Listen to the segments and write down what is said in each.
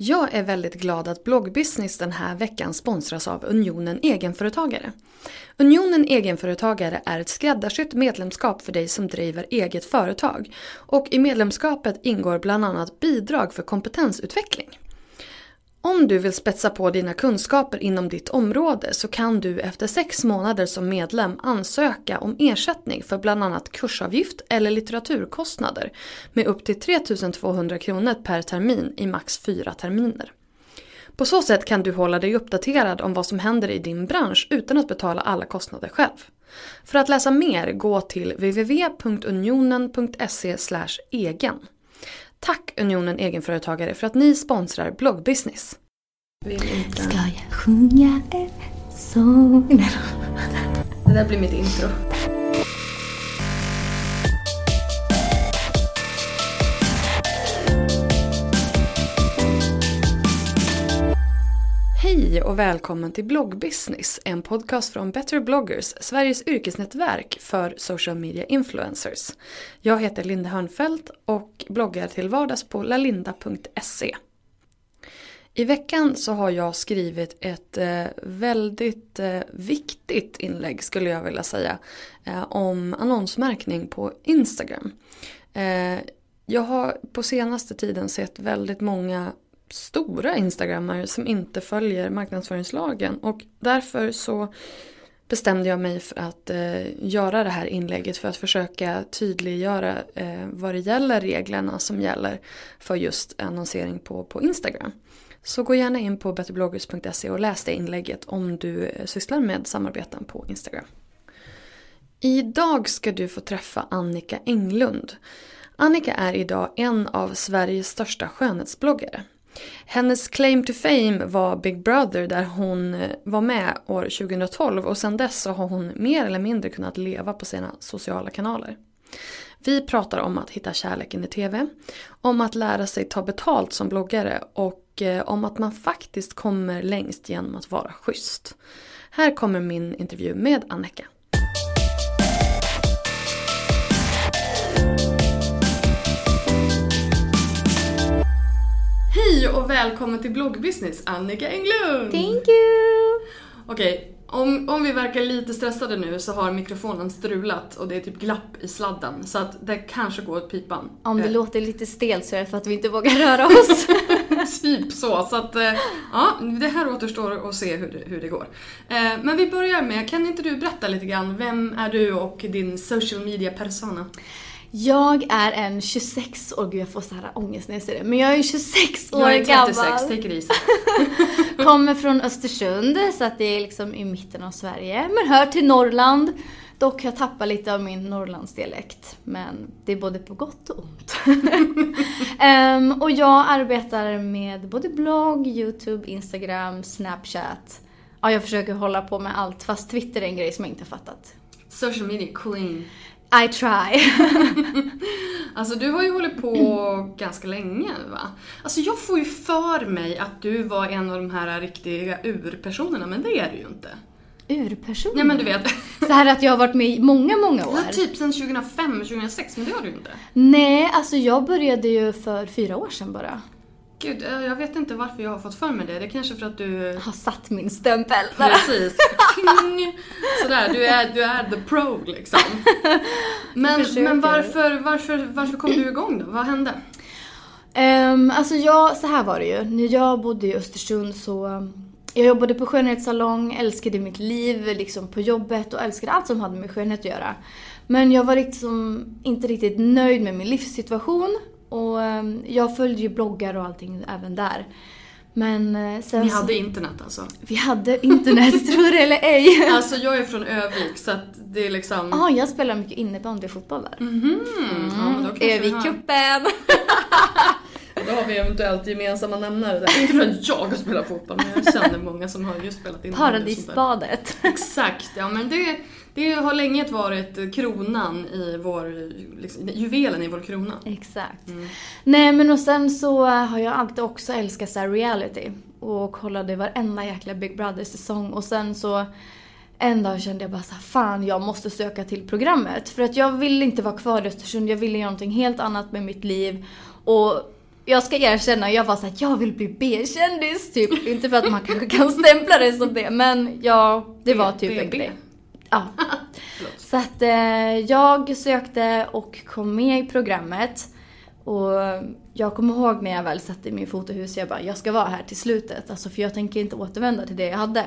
Jag är väldigt glad att bloggbusiness den här veckan sponsras av Unionen Egenföretagare. Unionen Egenföretagare är ett skräddarsytt medlemskap för dig som driver eget företag. Och i medlemskapet ingår bland annat bidrag för kompetensutveckling. Om du vill spetsa på dina kunskaper inom ditt område så kan du efter sex månader som medlem ansöka om ersättning för bland annat kursavgift eller litteraturkostnader med upp till 3200 kronor per termin i max fyra terminer. På så sätt kan du hålla dig uppdaterad om vad som händer i din bransch utan att betala alla kostnader själv. För att läsa mer, gå till www.unionen.se egen. Tack Unionen Egenföretagare för att ni sponsrar bloggbusiness. Ska jag sjunga en sång? Det där blir mitt intro. Hej och välkommen till bloggbusiness, en podcast från Better bloggers, Sveriges yrkesnätverk för social media influencers. Jag heter Linda Hörnfeldt och bloggar till vardags på lalinda.se. I veckan så har jag skrivit ett eh, väldigt eh, viktigt inlägg skulle jag vilja säga eh, om annonsmärkning på Instagram. Jag har på senaste tiden sett väldigt många stora instagrammare som inte följer marknadsföringslagen och därför så bestämde jag mig för att eh, göra det här inlägget för att försöka tydliggöra eh, vad det gäller reglerna som gäller för just annonsering på, på Instagram. Så gå gärna in på betterbloggers.se och läs det inlägget om du eh, sysslar med samarbeten på Instagram. Idag ska du få träffa Annika Englund. Annika är idag en av Sveriges största skönhetsbloggare. Hennes claim to fame var Big Brother där hon eh, var med år 2012 och sedan dess så har hon mer eller mindre kunnat leva på sina sociala kanaler. Vi pratar om att hitta kärleken i TV, om att lära sig ta betalt som bloggare och eh, om att man faktiskt kommer längst genom att vara schysst. Här kommer min intervju med Annika. Hej och välkommen till bloggbusiness Annika Englund! Thank you! Okej, om, om vi verkar lite stressade nu så har mikrofonen strulat och det är typ glapp i sladden så att det kanske går åt pipan. Om det Eh, låter lite stelt så är det för att vi inte vågar röra oss. Typ så. Så att, eh, ja, det här återstår att se hur det, hur det går. Eh, Men vi börjar med, kan inte du berätta lite grann, vem är du och din social media persona? Jag är en 26 år, gud jag får så här ångest när jag säger det, men jag är 26 år Jag är 36, gammal. take it easy. Kommer från Östersund, så att det är liksom i mitten av Sverige. Men hör till Norrland. Dock jag tappat lite av min Norrlandsdialekt. Men det är både på gott och ont. Ehm, och jag arbetar med både blogg, YouTube, Instagram, Snapchat. Ja, jag försöker hålla på med allt, fast Twitter är en grej som jag inte har fattat. Social media queen. I try. Alltså du har ju hållit på ganska länge va? Alltså jag får ju för mig att du var en av de här riktiga urpersonerna, men det är du ju inte. urperson. Nej men du vet. Så här att jag har varit med i många, många år. Ja, typ sen 2005, 2006, men det har du ju inte. Nej, alltså jag började ju för fyra år sedan bara. Gud, eh, jag vet inte varför jag har fått för mig det. Det är kanske för att du... Har satt min stämpel. Precis. Sådär, du är, du är the pro liksom. Men, men varför, varför, varför kom du igång då? Vad hände? Um, alltså jag, så här var det ju. När jag bodde i Östersund så jag jobbade på skönhetssalong, älskade mitt liv liksom på jobbet och älskade allt som hade med skönhet att göra. Men jag var liksom inte riktigt nöjd med min livssituation och ehm, jag följde ju bloggar och allting även där. Men eh, sen Ni hade internet alltså? vi hade internet, tror det eller ej. Alltså jag är från Övik så att det är liksom... Ja, jag spelar mycket innebandy och fotboll där. Mhm. Ja, kanske vi har- Övikcupen! Då har vi eventuellt gemensamma nämnare där. Inte för att jag har spelat fotboll, men jag känner många som har just spelat in Paradisbadet. Exakt, ja men det, det har länge varit kronan i vår, liksom, juvelen i vår krona. Exakt. Nej men och sen så har jag alltid också älskat så reality. Och kollade varenda jäkla Big Brother-säsong och sen så en dag kände jag bara så här, fan jag måste söka till programmet. För att jag ville inte vara kvar i Östersund, jag ville göra någonting helt annat med mitt liv. Och jag ska erkänna, jag var såhär, jag vill bli B-kändis typ. Inte för att man kanske kan stämpla det som det, men ja, det var typ en grej. Ja. Så att eh, jag sökte och kom med i programmet. Och jag kommer ihåg när jag väl satt i min fotohus, jag bara, jag ska vara här till slutet. Alltså för jag tänker inte återvända till det jag hade.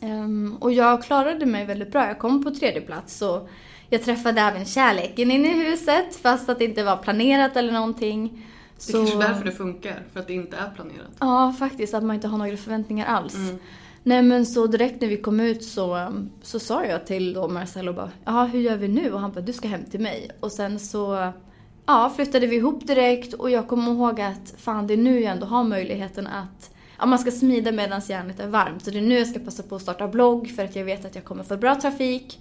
Ehm, och jag klarade mig väldigt bra. Jag kom på tredje plats och jag träffade även kärleken inne i huset fast att det inte var planerat eller någonting. Det är kanske är därför det funkar, för att det inte är planerat. Ja, faktiskt. Att man inte har några förväntningar alls. Nej men så direkt när vi kom ut så, um, så sa jag till då Marcelo bara, jaha hur gör vi nu? Och han bara, du ska hem till mig. Och sen så ja, flyttade vi ihop direkt och jag kommer ihåg att fan det är nu jag ändå har möjligheten att Ja, man ska smida medan järnet är varmt. Så det är nu jag ska passa på att starta blogg för att jag vet att jag kommer få bra trafik.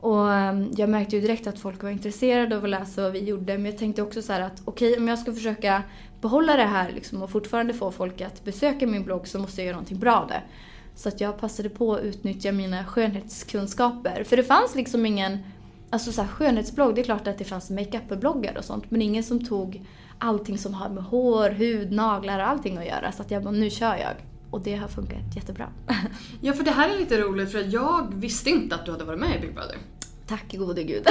Och um, jag märkte ju direkt att folk var intresserade av att läsa vad vi gjorde. Men jag tänkte också så här att okej, om jag ska försöka behålla det här liksom, och fortfarande få folk att besöka min blogg så måste jag göra någonting bra av det. Så att jag passade på att utnyttja mina skönhetskunskaper. För det fanns liksom ingen, alltså så här, skönhetsblogg, det är klart att det fanns makeup-bloggar och sånt. Men ingen som tog allting som har med hår, hud, naglar och allting att göra. Så att jag bara, nu kör jag. Och det har funkat jättebra. Ja, för det här är lite roligt för jag visste inte att du hade varit med i Big Brother. Tack gode gud.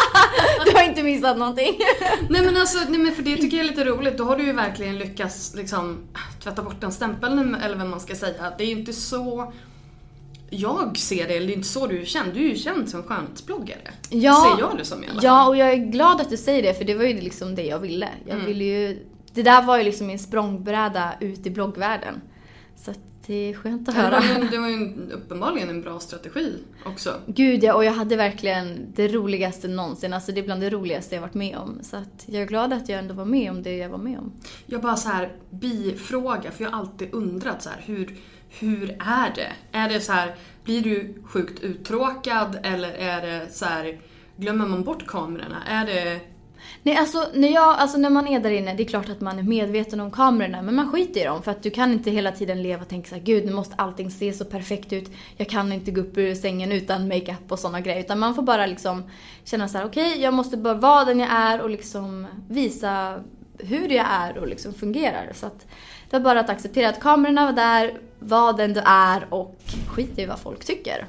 du har inte missat någonting. Nej men alltså, nej, men för det tycker jag är lite roligt. Då har du ju verkligen lyckats liksom tvätta bort den stämpeln eller vad man ska säga. Det är ju inte så jag ser det, eller det är inte så du är känd. Du är ju känd som skönhetsbloggare. Ja. Ser jag det som i alla fall. Ja, och jag är glad att du säger det för det var ju liksom det jag ville. Jag ville ju... Det där var ju liksom min språngbräda ut i bloggvärlden. Så att det är skönt att Det höra. det var ju en- uppenbarligen en bra strategi också. Gud ja, och jag hade verkligen det roligaste någonsin. Alltså det är bland det roligaste jag varit med om. Så att jag är glad att jag ändå var med om det jag var med om. Jag bara så här bifråga, för jag har alltid undrat så här, hur, hur är det? Är det så här, blir du sjukt uttråkad eller är det så här, glömmer man bort kamerorna? Är det... Nej, alltså när, jag, alltså när man är där inne, det är klart att man är medveten om kamerorna, men man skiter i dem. För att du kan inte hela tiden leva och tänka så här, gud nu måste allting se så perfekt ut. Jag kan inte gå upp ur sängen utan makeup och sådana grejer. Utan man får bara liksom känna så här, okej, jag måste bara vara den jag är och liksom visa hur jag är och liksom fungerar. Så att det var bara att acceptera att kamerorna var där, var den du är och skit i vad folk tycker.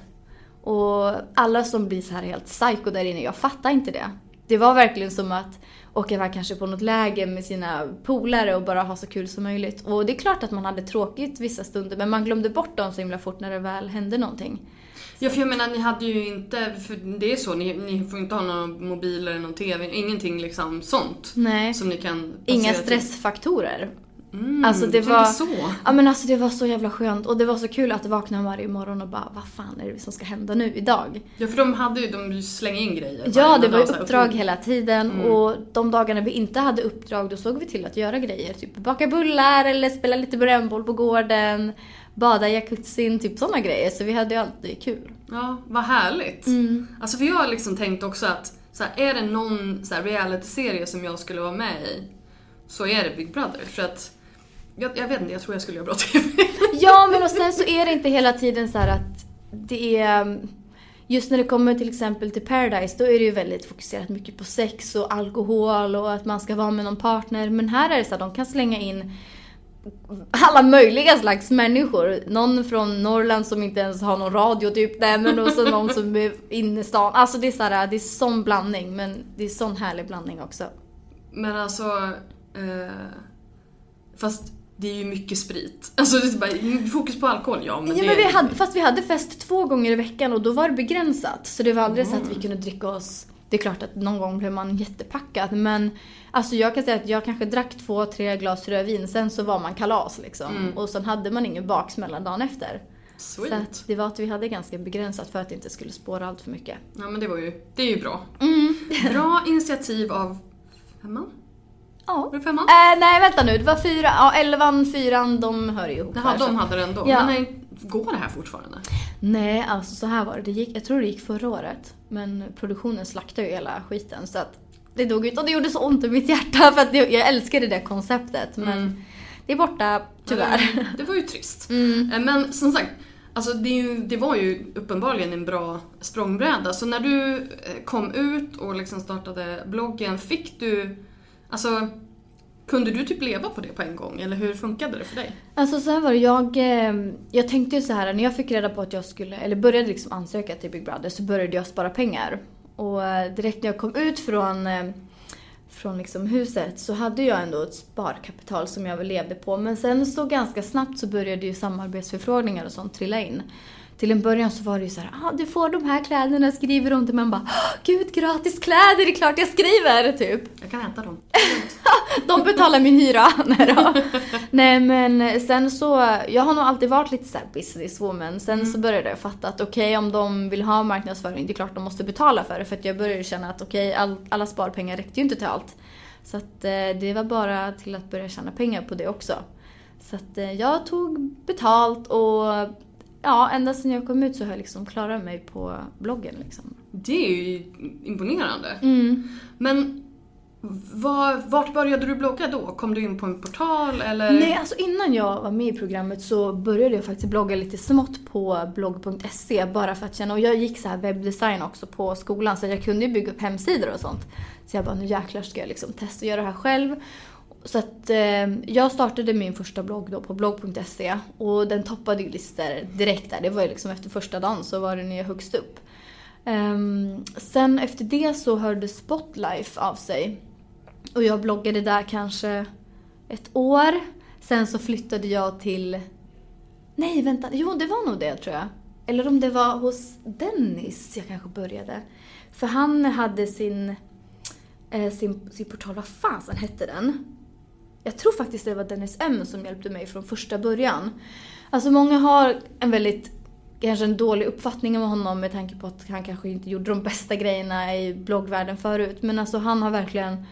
Och alla som blir så här helt psycho där inne, jag fattar inte det. Det var verkligen som att åka iväg kanske på något läger med sina polare och bara ha så kul som möjligt. Och det är klart att man hade tråkigt vissa stunder men man glömde bort dem så himla fort när det väl hände någonting. Ja för jag menar ni hade ju inte, för det är så, ni, ni får inte ha någon mobil eller någon TV, ingenting liksom sånt. Nej. Som ni kan Inga stressfaktorer. Mm, Alltså det var... så. Ja men alltså det var så jävla skönt och det var så kul att vakna varje morgon och bara vad fan är det som ska hända nu idag? Ja för de hade ju, de slänger in grejer. Ja, det var ju uppdrag hela tiden och de dagarna vi inte hade uppdrag då såg vi till att göra grejer. Typ baka bullar eller spela lite brännboll på gården, bada i jacuzzin, typ sådana grejer. Så vi hade ju alltid kul. Ja, vad härligt. Mm. Alltså för jag har liksom tänkt också att så här, är det någon så här, reality-serie som jag skulle vara med i så är det Big Brother. För att jag, jag vet inte, jag tror jag skulle göra bra TV. Ja men och sen så är det inte hela tiden så här att det är... Just när det kommer till exempel till Paradise, då är det ju väldigt fokuserat mycket på sex och alkohol och att man ska vara med någon partner. Men här är det så att de kan slänga in alla möjliga slags människor. Någon från Norrland som inte ens har någon radio typ. Nej, men också någon som är inne i stan. Alltså det är, så här, det är sån blandning men det är sån härlig blandning också. Men alltså... Eh, fast det är ju mycket sprit. Alltså det är bara, fokus på alkohol, ja men Ja, det... men vi hade, fast vi hade fest två gånger i veckan och då var det begränsat. Så det var aldrig så att vi Mm. kunde dricka oss... Det är klart att någon gång blev man jättepackad men alltså jag kan säga att jag kanske drack två, tre glas rödvin sen så var man kalas liksom. Och sen hade man ingen baksmälla dagen efter. Så Sweet. att det var att vi hade ganska begränsat för att det inte skulle spåra allt för mycket. Ja men det var ju, det är ju bra. Mm. Bra initiativ av femman? Ja. Var det femman? Äh, nej vänta nu, det var fyra, ja elvan, fyran, de hör ihop. Jaha, här, så- de hade det ändå. Ja. Men nej, går det här fortfarande? Nej, alltså så här var det. det gick, jag tror det gick förra året. Men produktionen slaktade ju hela skiten så att det dog ut. Och det gjorde så ont i mitt hjärta för att det, jag älskade det konceptet. Men det är borta, tyvärr. Det, det var ju trist. Mm. Eh, Men som sagt, alltså det, ju, det var ju uppenbarligen en bra språngbräda. Så när du eh, kom ut och liksom startade bloggen, fick du... Alltså, kunde du typ leva på det på en gång? Eller hur funkade det för dig? Alltså så här var det, jag, eh, jag tänkte ju så här när jag fick reda på att jag skulle, eller började liksom ansöka till Big Brother så började jag spara pengar. Och eh, direkt när jag kom ut från, eh, från liksom huset så hade jag ändå ett sparkapital som jag levde på. Men sen så ganska snabbt så började ju samarbetsförfrågningar och sånt trilla in. Till en början så var det ju så här, ah, du får de här kläderna, skriver de till mig. Man bara, "Ah, gud gratis kläder, det är klart jag skriver, typ. Jag kan äta dem. De betalar min hyra. Nej, då. Nej men sen så, jag har nog alltid varit lite såhär businesswoman. Sen så började jag fatta att okej om de vill ha marknadsföring, det är klart de måste betala för det. För att jag började känna att okej all, alla sparpengar räckte ju inte till allt. Så att eh, det var bara till att börja tjäna pengar på det också. Så att eh, jag tog betalt och ja, ända sedan jag kom ut så har jag liksom klarat mig på bloggen liksom. Det är ju imponerande. Mm. Men var, vart började du blogga då? Kom du in på en portal eller? Nej, alltså innan jag var med i programmet så började jag faktiskt blogga lite smått på blogg.se bara för att känna, och jag gick så här webbdesign också på skolan så jag kunde ju bygga upp hemsidor och sånt. Så jag bara, nu jäklar ska jag liksom testa att göra det här själv. Så att eh, jag startade min första blogg då på blogg.se och den toppade ju listor direkt där. Det var ju liksom efter första dagen så var den ju högst upp. Um, sen efter det så hörde Spotlife av sig. Och jag bloggade där kanske ett år. Sen så flyttade jag till... Nej, vänta. Jo, det var nog det tror jag. Eller om det var hos Dennis jag kanske började. För han hade sin, eh, sin, sin portal, vad fasen hette den? Jag tror faktiskt det var Dennis M som hjälpte mig från första början. Alltså många har en väldigt, kanske en dålig uppfattning om honom med tanke på att han kanske inte gjorde de bästa grejerna i bloggvärlden förut. Men alltså han har verkligen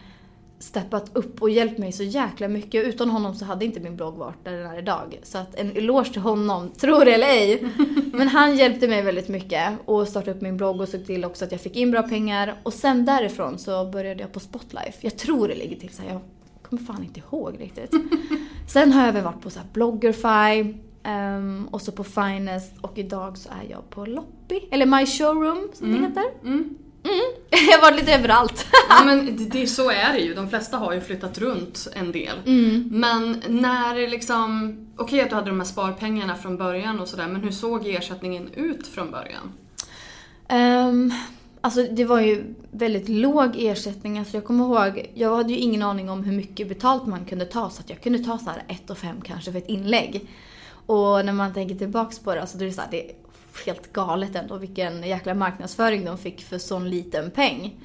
steppat upp och hjälpt mig så jäkla mycket. Utan honom så hade inte min blogg varit där den är idag. Så att en eloge till honom, tror det eller ej. Men han hjälpte mig väldigt mycket och startade upp min blogg och såg till också att jag fick in bra pengar. Och sen därifrån så började jag på Spotlife. Jag tror det ligger till så här, jag kommer fan inte ihåg riktigt. Sen har jag väl varit på så här Bloggerfy ehm, och så på Finest och idag så är jag på Loppy, eller My Showroom som det heter. Mm. Jag har varit lite överallt. Ja, men det, det, så är det ju. De flesta har ju flyttat runt en del. Mm. Men när liksom... Okej att du hade de här sparpengarna från början och sådär, men hur såg ersättningen ut från början? Um, alltså det var ju väldigt låg ersättning. Alltså jag kommer ihåg, jag hade ju ingen aning om hur mycket betalt man kunde ta så att jag kunde ta så här 1 och 5 kanske för ett inlägg. Och när man tänker tillbaks på det, alltså det är så här, det är helt galet ändå vilken jäkla marknadsföring de fick för sån liten peng.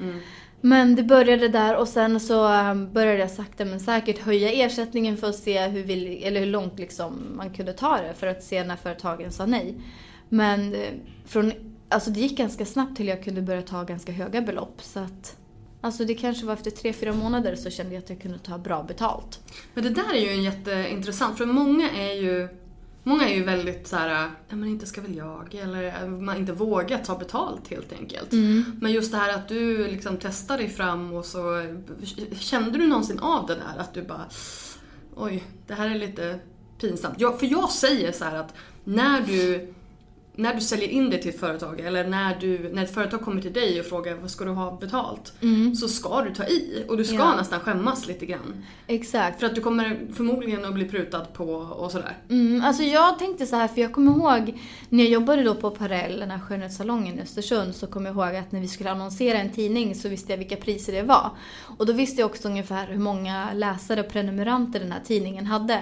Men det började där och sen så um, började jag sakta men säkert höja ersättningen för att se hur, vill, eller hur långt liksom man kunde ta det för att se när företagen sa nej. Men eh, från, alltså det gick ganska snabbt till jag kunde börja ta ganska höga belopp så att Alltså det kanske var efter tre fyra månader så kände jag att jag kunde ta bra betalt. Men det där är ju en jätteintressant, för många är ju Många är ju väldigt så här, ja men inte ska väl jag, eller man inte vågar ta betalt helt enkelt. Men just det här att du liksom testar dig fram och så kände du någonsin av det där att du bara oj, det här är lite pinsamt. Jag, för jag säger så här att när du när du säljer in det till ett företag eller när, du, när ett företag kommer till dig och frågar vad ska du ha betalt? Så ska du ta i och du ska Ja. nästan skämmas lite grann. Exakt. För att du kommer förmodligen att bli prutad på och sådär. Mm, alltså jag tänkte så här, för jag kommer ihåg när jag jobbade då på Parell, den här skönhetssalongen i Östersund, så kommer jag ihåg att när vi skulle annonsera en tidning så visste jag vilka priser det var. Och då visste jag också ungefär hur många läsare och prenumeranter den här tidningen hade.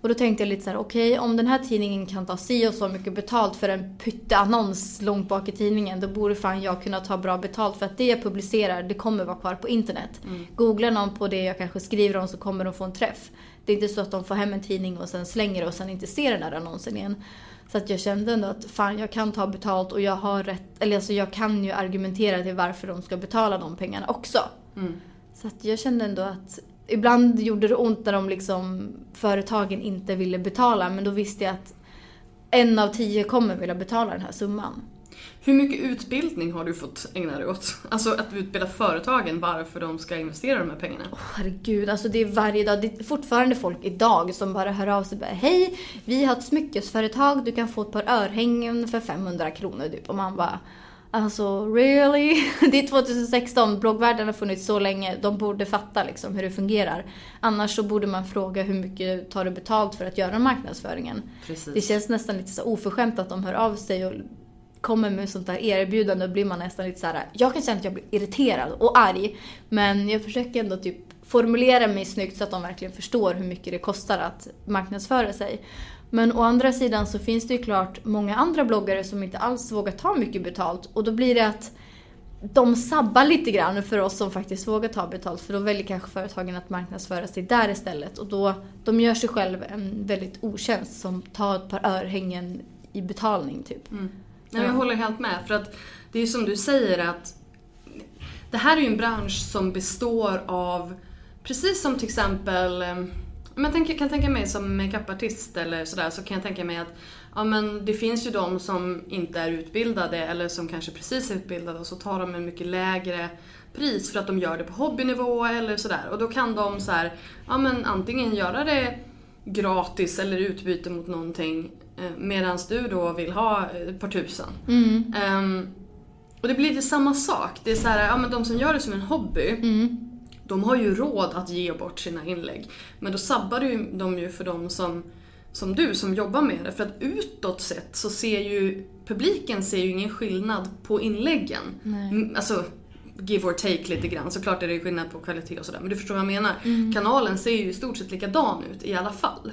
Och då tänkte jag lite så här: okej om den här tidningen kan ta si och så mycket betalt för en pytteannons långt bak i tidningen, då borde fan jag kunna ta bra betalt för att det jag publicerar, det kommer vara kvar på internet. Googlar någon på det jag kanske skriver om så kommer de få en träff. Det är inte så att de får hem en tidning och sen slänger det och sen inte ser den här annonsen igen. Så att jag kände ändå att fan jag kan ta betalt och jag har rätt, eller alltså jag kan ju argumentera till varför de ska betala de pengarna också. Så att jag kände ändå att ibland gjorde det ont när de liksom, företagen inte ville betala men då visste jag att en av tio kommer vilja betala den här summan. Hur mycket utbildning har du fått ägna dig åt? Alltså att utbilda företagen varför de ska investera de här pengarna. Herregud, alltså det är varje dag. Det är fortfarande folk idag som bara hör av sig och bara Hej, vi har ett smyckesföretag, du kan få ett par örhängen för 500 kronor typ. Och man bara Alltså really? Det är 2016, bloggvärlden har funnits så länge. De borde fatta liksom hur det fungerar. Annars så borde man fråga hur mycket tar du betalt för att göra marknadsföringen. Precis. Det känns nästan lite så oförskämt att de hör av sig och kommer med sånt där erbjudande och blir man nästan lite så här. Jag kan känna att jag blir irriterad och arg. Men jag försöker ändå typ formulera mig snyggt så att de verkligen förstår hur mycket det kostar att marknadsföra sig. Men å andra sidan så finns det ju klart många andra bloggare som inte alls vågar ta mycket betalt och då blir det att de sabbar lite grann för oss som faktiskt vågar ta betalt för då väljer kanske företagen att marknadsföra sig där istället och då de gör sig själv en väldigt otjänst som tar ett par örhängen i betalning typ. Nej, men jag håller helt med. För att det är ju som du säger att det här är ju en bransch som består av, precis som till exempel, jag tänker, kan tänka mig som makeupartist eller sådär, så kan jag tänka mig att ja, men det finns ju de som inte är utbildade eller som kanske precis är utbildade och så tar de en mycket lägre pris för att de gör det på hobbynivå eller sådär. Och då kan de så här, ja men antingen göra det gratis eller utbyte mot någonting eh, medan du då vill ha ett par tusen. Ehm, och det blir lite samma sak. Det är så här, ja men de som gör det som en hobby de har ju råd att ge bort sina inlägg. Men då sabbar ju de ju för de som, som du som jobbar med det. För att utåt sett så ser ju publiken ser ju ingen skillnad på inläggen. Mm, Alltså give or take lite grann. Såklart är det skillnad på kvalitet och sådär. Men du förstår vad jag menar. Kanalen ser ju i stort sett likadan ut i alla fall.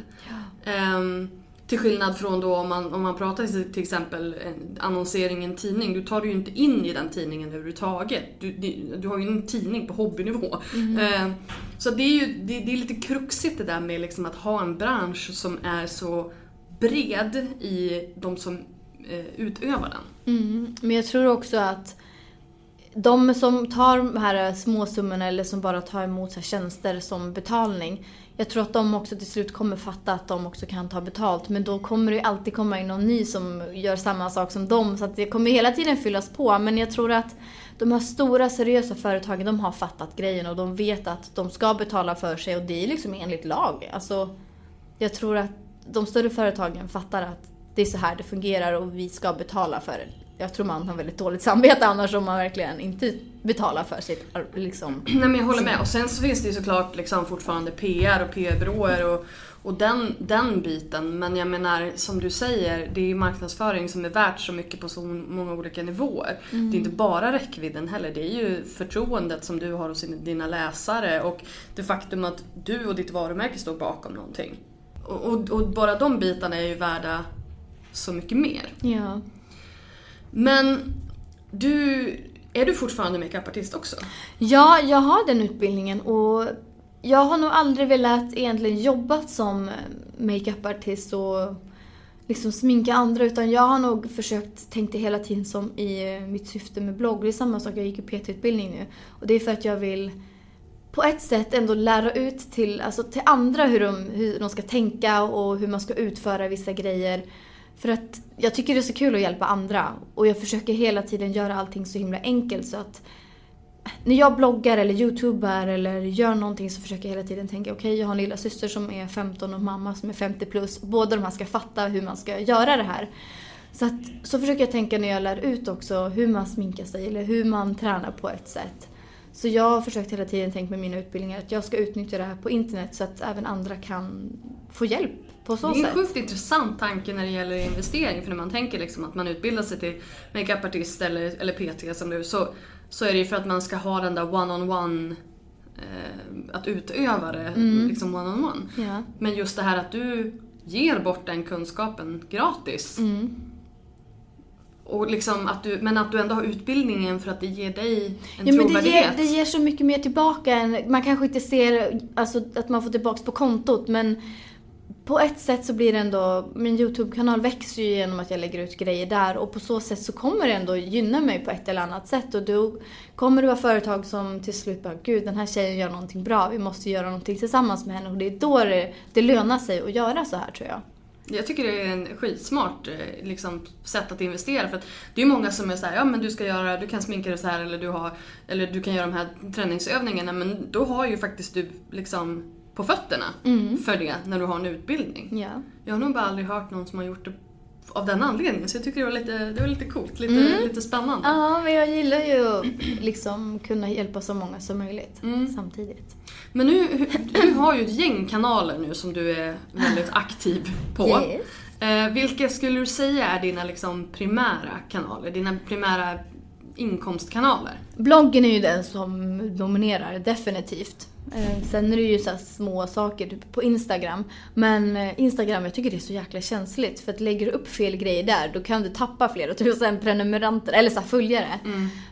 Ehm, till skillnad från då om man, om man pratar till, exempel annonsering i en tidning. Du tar dig ju inte in i den tidningen överhuvudtaget. Du, du, du har ju en tidning på hobbynivå. Ehm, så det är ju det, det är lite kruxigt det där med liksom att ha en bransch som är så bred i de som eh, utövar den. Mm. Men jag tror också att de som tar de här småsummorna eller som bara tar emot så här tjänster som betalning. Jag tror att de också till slut kommer fatta att de också kan ta betalt. Men då kommer det ju alltid komma in någon ny som gör samma sak som dem. Så att det kommer hela tiden fyllas på. Men jag tror att de här stora seriösa företagen de har fattat grejen och de vet att de ska betala för sig och det är liksom enligt lag. Alltså, jag tror att de större företagen fattar att det är så här det fungerar och vi ska betala för det. Jag tror man har väldigt dåligt samvete annars om man verkligen inte betalar för sitt liksom. Nej men jag håller med. Och sen så finns det ju såklart liksom fortfarande PR och PR-byråer och, och den, den biten. Men jag menar som du säger, det är ju marknadsföring som är värt så mycket på så många olika nivåer. Det är inte bara räckvidden heller. Det är ju förtroendet som du har hos dina läsare och det faktum att du och ditt varumärke står bakom någonting. Och, och, och bara de bitarna är ju värda så mycket mer. Ja. Men du, är du fortfarande makeupartist också? Ja, jag har den utbildningen och jag har nog aldrig velat egentligen jobba som eh, makeupartist och liksom sminka andra utan jag har nog försökt tänka hela tiden som i eh, mitt syfte med blogg. Det är samma sak, jag gick ju PT-utbildning nu och det är för att jag vill på ett sätt ändå lära ut till, alltså till andra hur de, hur de ska tänka och hur man ska utföra vissa grejer. För att jag tycker det är så kul att hjälpa andra och jag försöker hela tiden göra allting så himla enkelt så att eh, när jag bloggar eller youtubar eller gör någonting så försöker jag hela tiden tänka okej jag har en lilla syster som är 15 och mamma som är 50 plus. Båda de här ska fatta hur man ska göra det här. Så, att, så försöker jag tänka när jag lär ut också hur man sminkar sig eller hur man tränar på ett sätt. Så jag har försökt hela tiden tänka med mina utbildningar att jag ska utnyttja det här på internet så att även andra kan få hjälp på så Det är en sätt. sjukt intressant tanke när det gäller investering. För när man tänker liksom att man utbildar sig till makeupartist eller, eller PT som du så, så är det ju för att man ska ha den där one-on-one eh, att utöva det liksom one-on-one. Ja. Men just det här att du ger bort den kunskapen gratis. Och liksom att du, men att du ändå har utbildningen för att det ger dig en Ja, men det, ger, trovärdighet. det ger så mycket mer tillbaka än, man kanske inte ser alltså, att man får tillbaka på kontot men på ett sätt så blir det ändå, min YouTube-kanal växer ju genom att jag lägger ut grejer där och på så sätt så kommer det ändå gynna mig på ett eller annat sätt och då kommer det vara företag som till slut bara gud den här tjejen gör någonting bra, vi måste göra någonting tillsammans med henne och det är då det, det lönar sig att göra så här tror jag. Jag tycker det är en skitsmart eh, liksom, sätt att investera. För att det är ju många som är såhär, ja men du ska göra, du kan sminka dig så här eller du, har, eller du kan göra de här träningsövningarna. Men då har ju faktiskt du liksom på fötterna för det när du har en utbildning. Ja. Jag har nog bara aldrig hört någon som har gjort det av den anledningen. Så jag tycker det var lite, det var lite coolt, lite, lite spännande. Ja, men jag gillar ju att liksom kunna hjälpa så många som möjligt samtidigt. Men nu, du har ju ett gäng kanaler nu som du är väldigt aktiv på. Yes. Eh, vilka skulle du säga är dina liksom primära kanaler? Dina primära inkomstkanaler? Bloggen är ju den som dominerar, definitivt. Eh, Sen är det ju så små saker typ på Instagram. Men eh, Instagram, jag tycker det är så jäkla känsligt. För att lägger du upp fel grejer där, då kan du tappa flera tusen prenumeranter, eller så följare.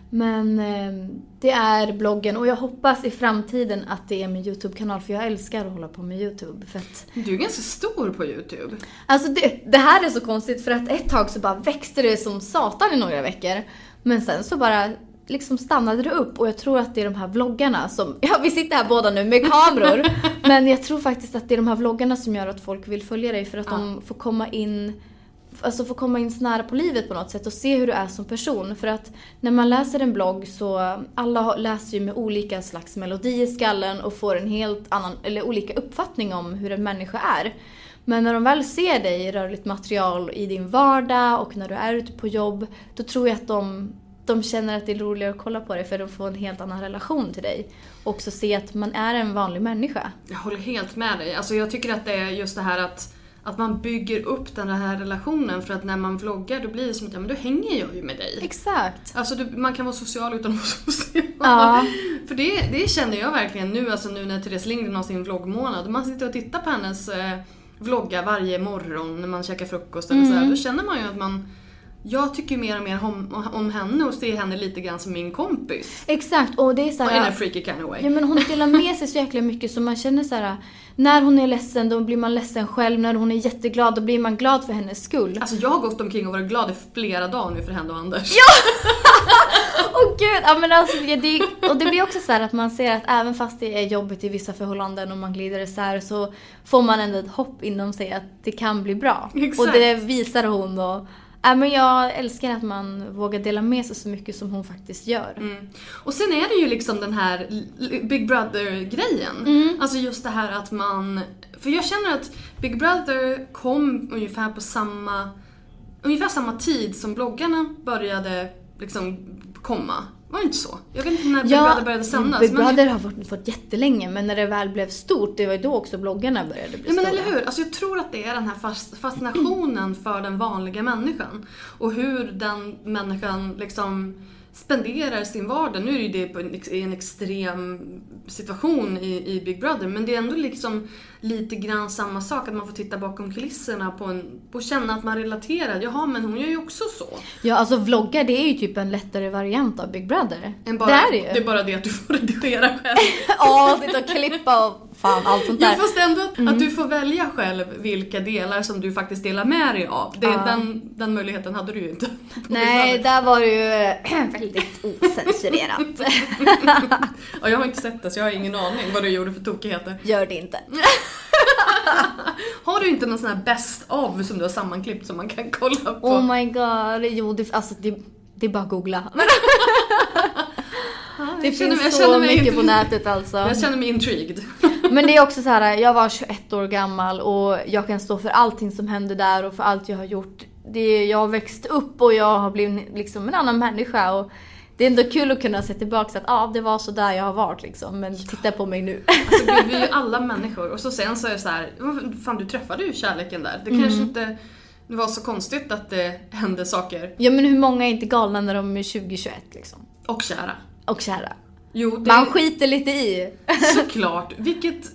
Men eh, det är bloggen och jag hoppas i framtiden att det är min YouTube-kanal för jag älskar att hålla på med YouTube. För att Du är ganska stor på YouTube. Alltså det, det här är så konstigt för att ett tag så bara växte det som satan i några veckor. Men sen så bara liksom stannade det upp och jag tror att det är de här vloggarna som, ja vi sitter här båda nu med kameror. men jag tror faktiskt att det är de här vloggarna som gör att folk vill följa dig för att de får komma in Alltså få komma in så nära på livet på något sätt och se hur du är som person. För att när man läser en blogg så, alla läser ju med olika slags melodi i skallen och får en helt annan, eller olika uppfattning om hur en människa är. Men när de väl ser dig i rörligt material i din vardag och när du är ute på jobb, då tror jag att de, de känner att det är roligare att kolla på dig för de får en helt annan relation till dig. Och också se att man är en vanlig människa. Jag håller helt med dig. Alltså jag tycker att det är just det här att, att man bygger upp den här relationen för att när man vloggar då blir det som att ja, men då hänger jag ju med dig. Exakt. Alltså du, man kan vara social utan att vara social. Ja. För det, det känner jag verkligen nu, alltså nu när Therese Lindgren har sin vloggmånad. Man sitter och tittar på hennes eh, vloggar varje morgon när man käkar frukost eller så här, Då känner man ju att man... Jag tycker mer och mer om, om henne och ser henne lite grann som min kompis. Exakt, och det är så Och här, in a freaky kind of way. Ja men hon delar med sig så jäkla mycket så man känner så här. När hon är ledsen då blir man ledsen själv, när hon är jätteglad då blir man glad för hennes skull. Alltså jag har gått omkring och varit glad i flera dagar nu för henne och Anders. Åh gud! Ja, men alltså, ja, det, och det blir också så här att man ser att även fast det är jobbigt i vissa förhållanden och man glider isär så får man ändå ett hopp inom sig att det kan bli bra. Exakt. Och det visar hon och men jag älskar att man vågar dela med sig så mycket som hon faktiskt gör. Mm. Och sen är det ju liksom den här Big Brother-grejen. Mm. Alltså just det här att man... För jag känner att Big Brother kom ungefär på samma... Ungefär samma tid som bloggarna började liksom komma. Var det inte så? Jag vet inte när Big Brother började sändas. Big men- Brother har fått, fått jättelänge men när det väl blev stort, det var ju då också bloggarna började bli Ja men stora. eller hur? Alltså jag tror att det är den här fas- fascinationen för den vanliga människan. Och hur den människan liksom spenderar sin vardag. Nu är det ju det i en extrem situation i, i Big Brother men det är ändå liksom lite grann samma sak. Att man får titta bakom kulisserna på en, och känna att man relaterar. Jaha men hon gör ju också så. Ja, alltså vloggar det är ju typ en lättare variant av Big Brother. Bara, det är det ju. det är bara det att du får redigera själv. Ja, sitta och klippa och fan allt sånt Ja, där. fast ändå att, Mm. att du får välja själv vilka delar som du faktiskt delar med dig av. Det, Ja. den, den möjligheten hade du ju inte. Nej, där var det ju väldigt ocensurerat. Ja, jag har inte sett det så jag har ingen aning vad du gjorde för tokigheter. Gör det inte. Har du inte någon sån här best of som du har sammanklippt som man kan kolla på? Oh my god. Jo, det, alltså det, det är bara att googla. Det jag finns mig- så mycket inte- på nätet alltså. Jag känner mig intrigued. Men det är också så här, jag var 21 år gammal och jag kan stå för allting som hände där och för allt jag har gjort det, jag har växt upp och jag har blivit liksom en annan människa. Och det är ändå kul att kunna se tillbaka att ah, det var så där jag har varit liksom. Men titta på mig nu. Alltså vi är ju alla människor och så sen så är det så här, fan du träffade ju kärleken där. Det kanske Mm. inte var så konstigt att det hände saker. Ja men hur många är inte galna när de är 2021 liksom? Och kära. Och kära. Jo, det Man skiter lite i. såklart. Vilket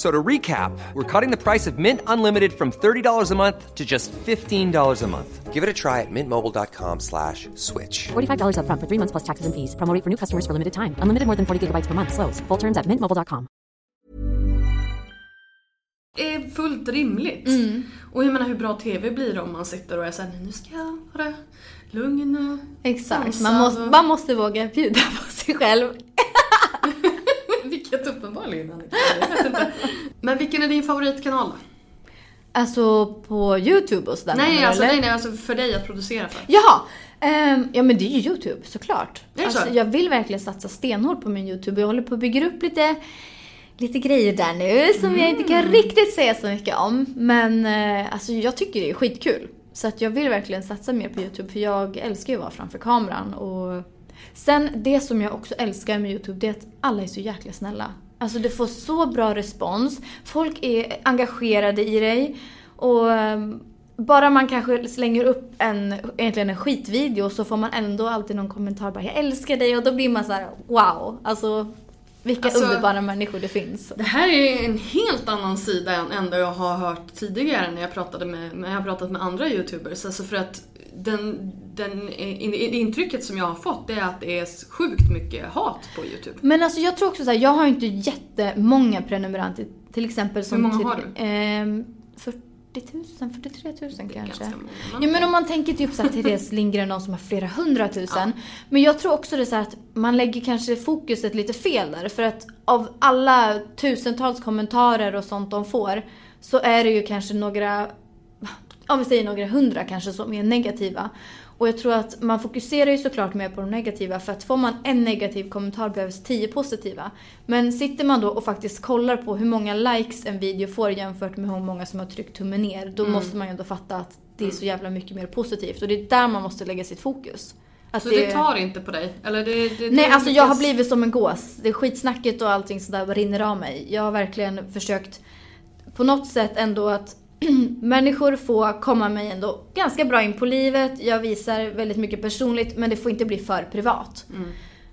So to recap, we're cutting the price of Mint Unlimited from $30 a month to just $15 a month. Give it a try at mintmobile.com slash switch. $45 upfront for three months plus taxes and fees. Promo rate for new customers for limited time. Unlimited more than 40 gigabytes per month. Slows. Full terms at mintmobile.com. är fullt rimligt. Mm. Och jag menar hur bra TV blir om man sitter och är såhär, nu ska jag vara lugn och Exakt. Man måste, man måste våga bjuda på sig själv. Vilket uppenbarligen Annika. Men vilken är din favoritkanal då? Alltså på YouTube och sådär. Nej, alltså, eller? nej, nej, alltså för dig att producera för. Jaha! Ehm, ja men det är ju YouTube såklart. Är det så? alltså, jag vill verkligen satsa stenhårt på min YouTube. Jag håller på att bygga upp lite, lite grejer där nu som jag inte kan riktigt säga så mycket om. Men eh, alltså, jag tycker det är skitkul. Så att jag vill verkligen satsa mer på YouTube för jag älskar ju att vara framför kameran. Och sen det som jag också älskar med YouTube det är att alla är så jäkla snälla. Alltså du får så bra respons. Folk är engagerade i dig. Och ehm, bara man kanske slänger upp en, egentligen en skitvideo så får man ändå alltid någon kommentar bara “Jag älskar dig” och då blir man så här: wow. Alltså vilka Alltså- underbara människor det finns. Det här är en helt annan sida än, än det jag har hört tidigare när jag pratade med, när jag har pratat med andra youtubers. Alltså för att den, den in, in, intrycket som jag har fått det är att det är sjukt mycket hat på youtube. Men alltså jag tror också så här, jag har ju inte jättemånga prenumeranter. Till exempel som Hur många till, har du? Ehm, 40 000, 43 000 kanske. många. Ja men om man tänker typ såhär Therese Lindgren, någon som har flera hundratusen. Men jag tror också det är så här att man lägger kanske fokuset lite fel där. För att av alla tusentals kommentarer och sånt de får så är det ju kanske några, om vi säger några hundra kanske som är negativa. Och jag tror att man fokuserar ju såklart mer på de negativa för att får man en negativ kommentar behövs tio positiva. Men sitter man då och faktiskt kollar på hur många likes en video får jämfört med hur många som har tryckt tummen ner, då måste man ju ändå fatta att det är så jävla mycket mer positivt. Och det är där man måste lägga sitt fokus. Att Så det tar inte på dig? Eller det, det, Nej, det alltså jag har blivit som en gås. Det skitsnacket och allting sådär rinner av mig. Jag har verkligen försökt på något sätt ändå att människor får komma mig ändå ganska bra in på livet. Jag visar väldigt mycket personligt men det får inte bli för privat.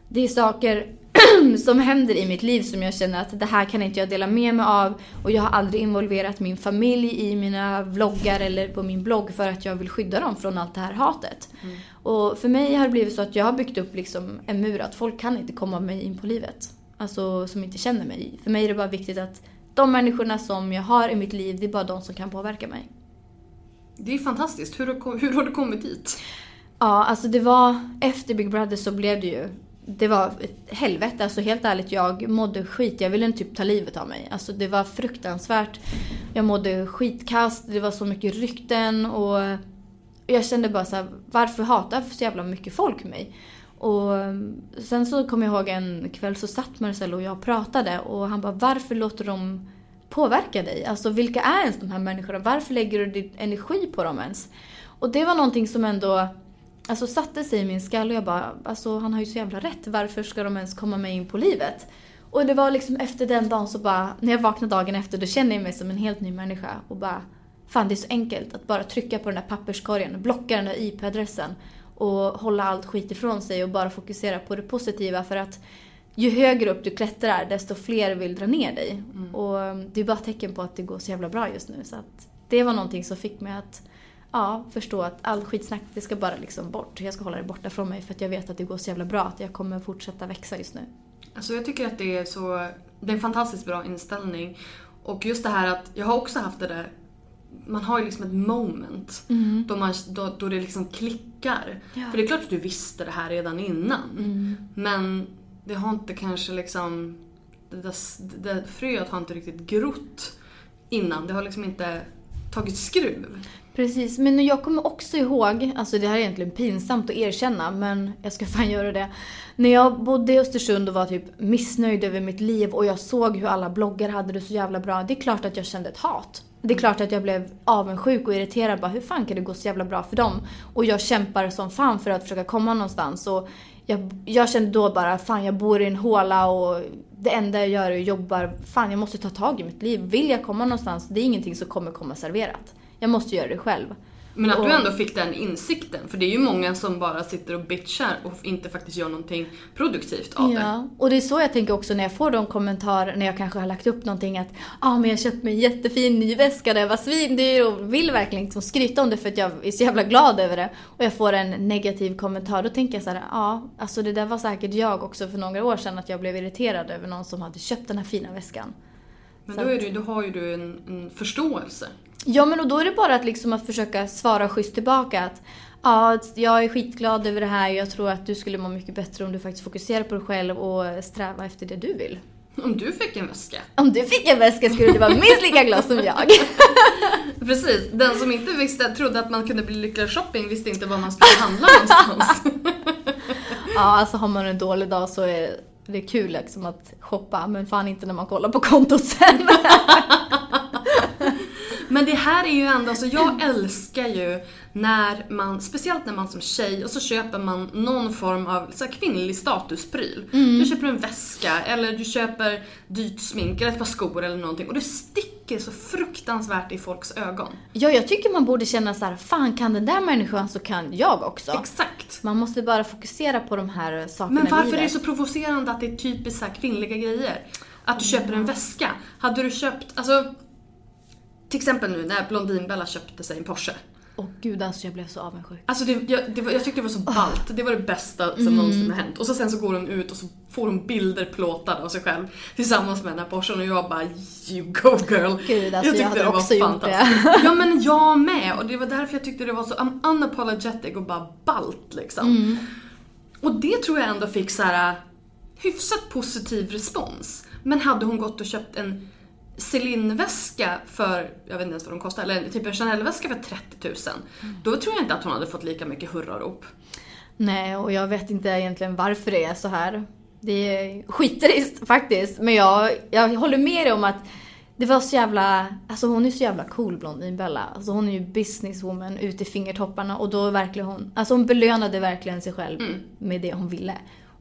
Det är saker som händer i mitt liv som jag känner att det här kan inte jag dela med mig av. Och jag har aldrig involverat min familj i mina vloggar eller på min blogg för att jag vill skydda dem från allt det här hatet. Och för mig har det blivit så att jag har byggt upp liksom en mur att folk kan inte komma mig in på livet. Alltså som inte känner mig. För mig är det bara viktigt att de människorna som jag har i mitt liv, det är bara de som kan påverka mig. Det är fantastiskt. Hur, har- hur har du kommit dit? Ja, alltså det var efter Big Brother så blev det ju det var ett helvete, alltså helt ärligt. Jag mådde skit. Jag ville typ ta livet av mig. Alltså det var fruktansvärt. Jag mådde skitkast, det var så mycket rykten och jag kände bara så här, varför hatar så jävla mycket folk mig? Och mm, sen så kom jag ihåg en kväll så satt Marcel och jag och pratade och han bara, varför låter de påverka dig? Alltså vilka är ens de här människorna? Varför lägger du din energi på dem ens? Och det var någonting som ändå alltså, satte sig i min skalle och jag bara, alltså han har ju så jävla rätt. Varför ska de ens komma mig in på livet? Och det var liksom efter den dagen så bara, när jag vaknade dagen efter, då kände jag mig som en helt ny människa och bara, fan det är så enkelt att bara trycka på den där papperskorgen, och blocka den där IP-adressen och hålla allt skit ifrån sig och bara fokusera på det positiva för att ju högre upp du klättrar desto fler vill dra ner dig. Och det är bara tecken på att det går så jävla bra just nu. Så att det var någonting som fick mig att ja, förstå att all skitsnack det ska bara liksom bort. Jag ska hålla det borta från mig för att jag vet att det går så jävla bra att jag kommer fortsätta växa just nu. Alltså jag tycker att det är så... Det är en fantastiskt bra inställning. Och just det här att jag har också haft det där... Man har ju liksom ett moment då, man, då, då det liksom klickar. Ja. För det är klart att du visste det här redan innan. Men det har inte kanske liksom... Det där, det där fröet har inte riktigt grott innan. Det har liksom inte tagit skruv. Precis, men jag kommer också ihåg, alltså det här är egentligen pinsamt att erkänna men jag ska fan göra det. När jag bodde i Östersund och var typ missnöjd över mitt liv och jag såg hur alla bloggar hade det så jävla bra. Det är klart att jag kände ett hat. Det är klart att jag blev avundsjuk och irriterad bara hur fan kan det gå så jävla bra för dem? Och jag kämpar som fan för att försöka komma någonstans och jag, jag kände då bara fan jag bor i en håla och det enda jag gör är att jobba. Fan jag måste ta tag i mitt liv. Vill jag komma någonstans, det är ingenting som kommer komma serverat. Jag måste göra det själv. Men att du ändå fick den insikten. För det är ju många som bara sitter och bitchar och inte faktiskt gör någonting produktivt av det. Ja, och det är så jag tänker också när jag får de kommentarer när jag kanske har lagt upp någonting att ja ah, men jag köpte mig en jättefin ny väska jag var svindyr och vill verkligen liksom skryta om det för att jag är så jävla glad över det. Och jag får en negativ kommentar då tänker jag så här, ja alltså det där var säkert jag också för några år sedan att jag blev irriterad över någon som hade köpt den här fina väskan. Men då, är du, då har ju du en, en förståelse. Ja men och då är det bara att, liksom att försöka svara schysst tillbaka att ja, jag är skitglad över det här. Jag tror att du skulle må mycket bättre om du faktiskt fokuserar på dig själv och sträva efter det du vill. Om du fick en väska. Om du fick en väska skulle du vara minst lika glad som jag. Precis, den som inte visste, trodde att man kunde bli lyckligare shopping visste inte var man skulle handla någonstans. Ja, alltså har man en dålig dag så är det kul liksom att shoppa, men fan inte när man kollar på kontot sen. Men det här är ju ändå, alltså jag älskar ju när man, speciellt när man som tjej, och så köper man någon form av så här, kvinnlig statuspryl. Du köper en väska eller du köper dyrt smink eller ett par skor eller någonting och det sticker så fruktansvärt i folks ögon. Ja, jag tycker man borde känna så här, fan kan den där människan så kan jag också. Exakt. Man måste bara fokusera på de här sakerna Men varför är det så provocerande att det är typiskt så här kvinnliga grejer? Att du köper en väska. Hade du köpt, alltså till exempel nu när Blondinbella köpte sig en Porsche. Åh gud alltså jag blev så avundsjuk. Alltså det, jag, det var, jag tyckte det var så ballt. Det var det bästa som någonsin har hänt. Och så sen så går hon ut och så får hon bilder plåtade av sig själb tillsammans med den här Porschen och jag bara you go girl. Gud, alltså, jag tyckte hade det var också gjort det. Ja men jag med och det var därför jag tyckte det var så un- unapologetic och bara ballt liksom. Mm. Och det tror jag ändå fick så här hyfsat positiv respons. Men hade hon gått och köpt en Celine-väska för, jag vet inte ens vad de kostar, eller typ en Chanel-väska för 30 000. Mm. Då tror jag inte att hon hade fått lika mycket hurrarop. Nej, och jag vet inte egentligen varför det är så här. Det är skittrist faktiskt. Men jag, jag håller med dig om att det var så jävla... Alltså hon är så jävla cool Blondinbella. Alltså hon är ju businesswoman ut i fingertopparna och då verkligen hon... Alltså hon belönade verkligen sig själv med det hon ville.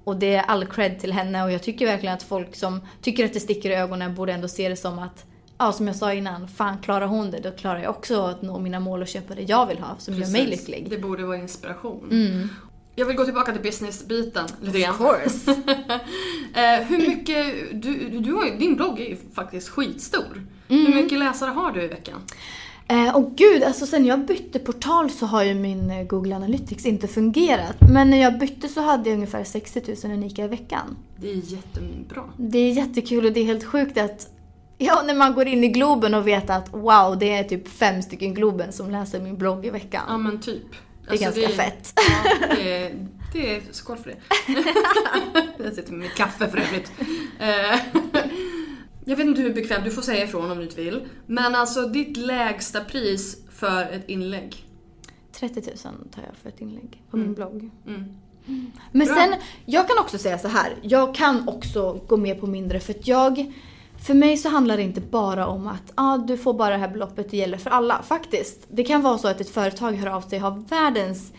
Och det är all cred till henne och jag tycker verkligen att folk som tycker att det sticker i ögonen borde ändå se det som att Ja, som jag sa innan, fan klarar hon det, då klarar jag också att nå mina mål och köpa det jag vill ha, som gör mig Precis. lycklig. Det borde vara inspiration. Jag vill gå tillbaka till businessbiten lite grann. Of course. Eh, hur mycket, du, du har, din blogg är ju faktiskt skitstor. Mm. Hur mycket läsare har du i veckan? Eh, och gud, alltså sen jag bytte portal så har ju min eh, Google Analytics inte fungerat. Men när jag bytte så hade jag ungefär 60 000 unika i veckan. Det är jättebra. Det är jättekul och det är helt sjukt att Ja, när man går in i Globen och vet att wow, det är typ fem stycken Globen som läser min blogg i veckan. Ja men typ. det är ganska fett. Ja, det, är, det är skål för det. Jag sitter med mitt kaffe för övrigt. Jag vet inte hur bekvämt, du får säga ifrån om du inte vill. Men alltså ditt lägsta pris för ett inlägg? 30 000 tar jag för ett inlägg på min blogg. Mm. Men Bra. sen, jag kan också säga så här. Jag kan också gå med på mindre för att jag... För mig så handlar det inte bara om att ah, du får bara det här beloppet, det gäller för alla. Faktiskt. Det kan vara så att ett företag hör av sig, har världens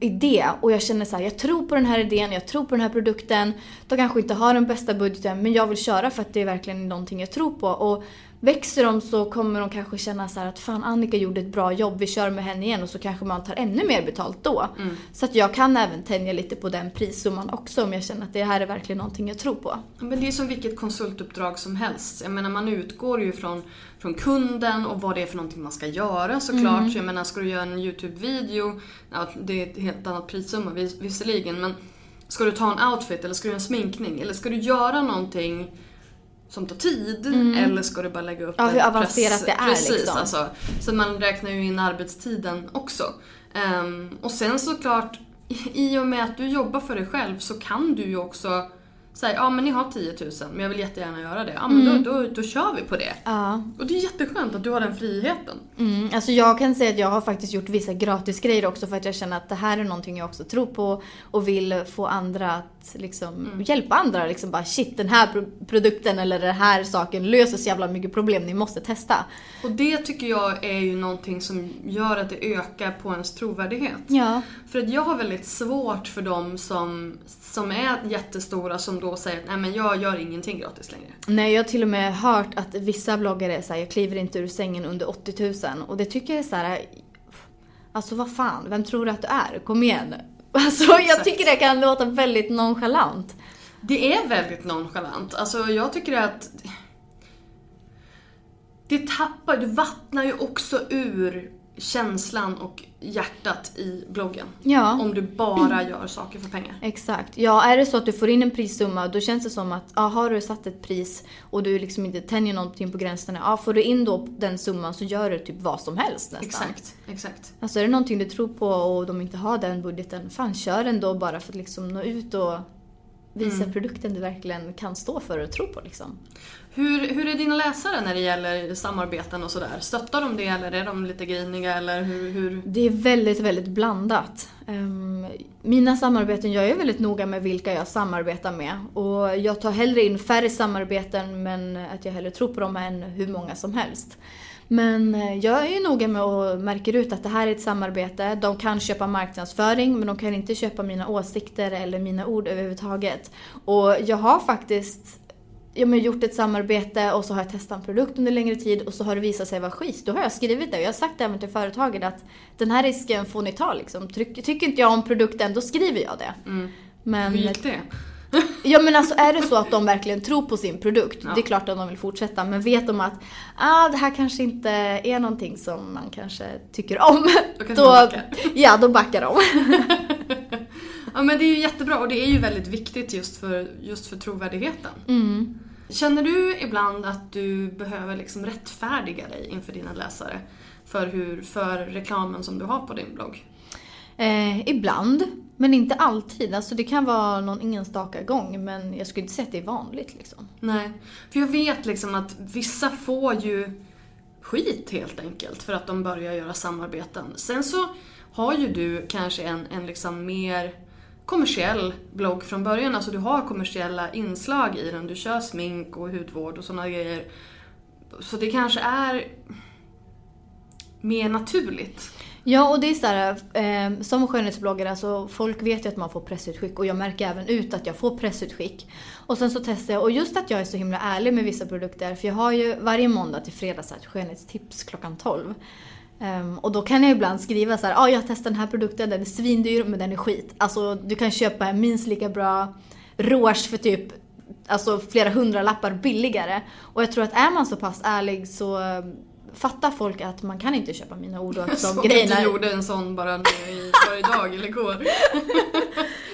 idé och jag känner så här, jag tror på den här idén, jag tror på den här produkten. De kanske inte har den bästa budgeten men jag vill köra för att det är verkligen någonting jag tror på. Och växer de så kommer de kanske känna så här att fan Annika gjorde ett bra jobb, vi kör med henne igen och så kanske man tar ännu mer betalt då. Så att jag kan även tänja lite på den prissumman också om jag känner att det här är verkligen någonting jag tror på. Men det är som vilket konsultuppdrag som helst. Jag menar man utgår ju från, från kunden och vad det är för någonting man ska göra såklart. Mm. Jag menar ska du göra en YouTube-video, ja, det är ett helt annat prissumma vis, visserligen men ska du ta en outfit eller ska du göra en sminkning eller ska du göra någonting som tar tid eller ska du bara lägga upp Mm. Ja, hur avancerat det är, Precis, liksom. alltså. Så man räknar ju in arbetstiden också. Ehm, och sen såklart, i och med att du jobbar för dig själv så kan du ju också säga ja men ni har 10 000 men jag vill jättegärna göra det. Ja men då, då, då kör vi på det. Ja. Och det är jätteskönt att du har den friheten. Mm, alltså jag kan säga att jag har faktiskt gjort vissa gratisgrejer också för att jag känner att det här är någonting jag också tror på och vill få andra att liksom hjälpa andra. Liksom bara shit den här pro- produkten eller den här saken löser så jävla mycket problem, ni måste testa. Och det tycker jag är ju någonting som gör att det ökar på ens trovärdighet. Ja. För att jag har väldigt svårt för dem som, som är jättestora som då säger att nej men jag gör ingenting gratis längre. Nej, jag har till och med hört att vissa bloggare såhär, jag kliver inte ur sängen under 80 000 och det tycker jag är såhär, alltså vad fan, vem tror du att du är? Kom igen. Alltså jag Exakt. tycker det kan låta väldigt nonchalant. Det är väldigt nonchalant. Alltså jag tycker att det tappar, du vattnar ju också ur känslan och hjärtat i bloggen. Ja. Om du bara gör saker för pengar. Exakt. Ja, är det så att du får in en prissumma då känns det som att ja, har du satt ett pris och du liksom inte tänjer någonting på gränserna. Ja, får du in då den summan så gör du typ vad som helst nästan. Exakt, exakt. Alltså är det någonting du tror på och de inte har den budgeten, fan kör ändå bara för att liksom nå ut och visa produkten du verkligen kan stå för och tro på liksom. Hur, hur är dina läsare när det gäller samarbeten och sådär? Stöttar de det eller är de lite griniga eller hur? hur? Det är väldigt, väldigt blandat. Ehm, mina samarbeten, jag är väldigt noga med vilka jag samarbetar med. Och jag tar hellre in färre samarbeten men att jag hellre tror på dem än hur många som helst. Men eh, jag är ju noga med att märka ut att det här är ett samarbete. De kan köpa marknadsföring men de kan inte köpa mina åsikter eller mina ord överhuvudtaget. Och jag har faktiskt ja, men gjort ett samarbete och så har jag testat en produkt under längre tid och så har det visat sig vara skit. Då har jag skrivit det och jag har sagt även till företaget att den här risken får ni ta liksom. Tycker, tycker inte jag om produkten då skriver jag det. Men, Hur gick det? ja men alltså är det så att de verkligen tror på sin produkt, det är klart att de vill fortsätta. Men vet de att ah, det här kanske inte är någonting som man kanske tycker om. Då backa. ja, då backar de. Ja men det är ju jättebra och det är ju väldigt viktigt just för, just för trovärdigheten. Känner du ibland att du behöver liksom rättfärdiga dig inför dina läsare? För, hur, för reklamen som du har på din blogg? Eh, ibland, men inte alltid. Alltså det kan vara någon enstaka gång men jag skulle inte säga att det är vanligt liksom. Nej, för jag vet liksom att vissa får ju skit helt enkelt för att de börjar göra samarbeten. Sen så har ju du kanske en, en liksom mer kommersiell blogg från början. Alltså du har kommersiella inslag i den. Du kör smink och hudvård och sådana grejer. Så det kanske är mer naturligt. Ja, och det är sådär, eh, som skönhetsbloggare, alltså folk vet ju att man får pressutskick och jag märker även ut att jag får pressutskick. Och sen så testar jag, och just att jag är så himla ärlig med vissa produkter, för jag har ju varje måndag till fredag så här, ett skönhetstips klockan 12. Ehm, och då kan jag ibland skriva så här, ah, jag har testat den här produkten, den är svindyr men den är skit. Alltså du kan köpa en minst lika bra rouge för typ alltså, flera hundra lappar billigare. Och jag tror att är man så pass ärlig så eh, fattar folk att man kan inte köpa mina ord och att de grejerna... gjorde en sån bara nu i, bara idag eller igår.